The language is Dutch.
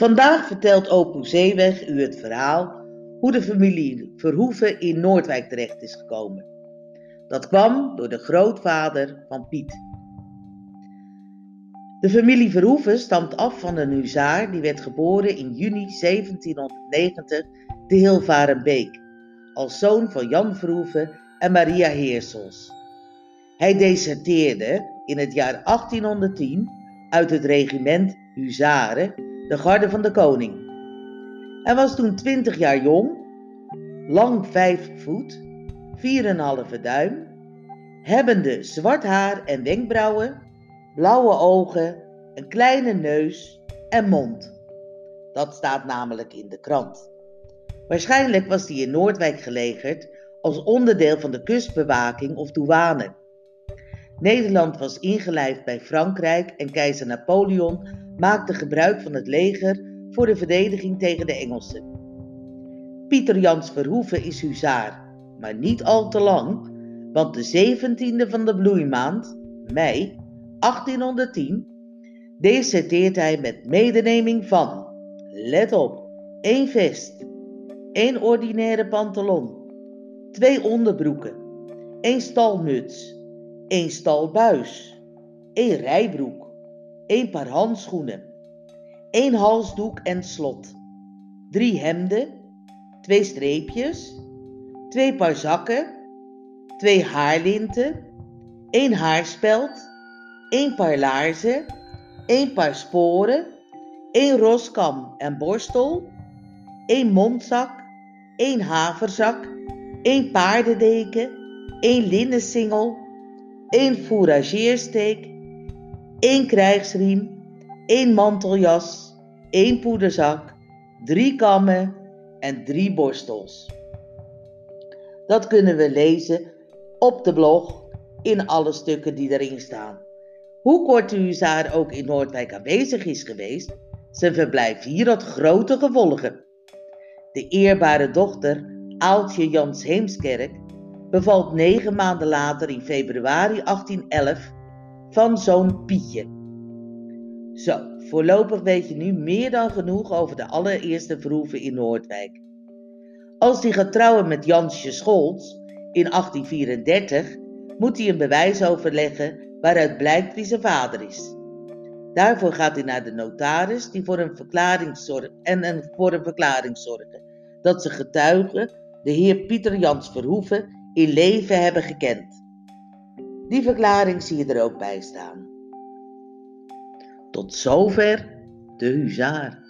Vandaag vertelt Opoe Zeeweg u het verhaal hoe de familie Verhoeven in Noordwijk terecht is gekomen. Dat kwam door de grootvader van Piet. De familie Verhoeven stamt af van een huzaar die werd geboren in juni 1790 te Hilvarenbeek, als zoon van Jan Verhoeven en Maria Heersels. Hij deserteerde in het jaar 1810 uit het regiment Huzaren, de garde van de koning. Hij was toen 20 jaar jong, lang 5 voet, 4,5 duim, hebbende zwart haar en wenkbrauwen, blauwe ogen, een kleine neus en mond. Dat staat namelijk in de krant. Waarschijnlijk was hij in Noordwijk gelegerd als onderdeel van de kustbewaking of douane. Nederland was ingelijfd bij Frankrijk en keizer Napoleon maakte gebruik van het leger voor de verdediging tegen de Engelsen. Pieter Jans Verhoeven is huzaar, maar niet al te lang, want de 17e van de bloeimaand, mei 1810, deserteert hij met medeneming van, let op, één vest, één ordinaire pantalon, twee onderbroeken, één stalmuts, één stalbuis, één rijbroek, één paar handschoenen, één halsdoek en slot, drie hemden, twee streepjes, twee paar zakken, twee haarlinten, één haarspeld, één paar laarzen, één paar sporen, één roskam en borstel, één mondzak, één haverzak, één paardendeken, één linnensingel, één fourageersteek, één krijgsriem, één manteljas, één poederzak, drie kammen en drie borstels. Dat kunnen we lezen op de blog in alle stukken die erin staan. Hoe kort de huzaar ook in Noordwijk aanwezig is geweest, zijn verblijf hier had grote gevolgen. De eerbare dochter, Aaltje Jans Heemskerk, bevalt negen maanden later in februari 1811 van zo'n Pietje. Zo, voorlopig weet je nu meer dan genoeg over de allereerste verhoeven in Noordwijk. Als hij gaat trouwen met Jansje Scholz in 1834, moet hij een bewijs overleggen waaruit blijkt wie zijn vader is. Daarvoor gaat hij naar de notaris die voor een verklaring zorgt en een, voor een verklaring zorgen dat ze getuigen de heer Pieter Jans Verhoeven in leven hebben gekend. Die verklaring zie je er ook bij staan. Tot zover de huzaar.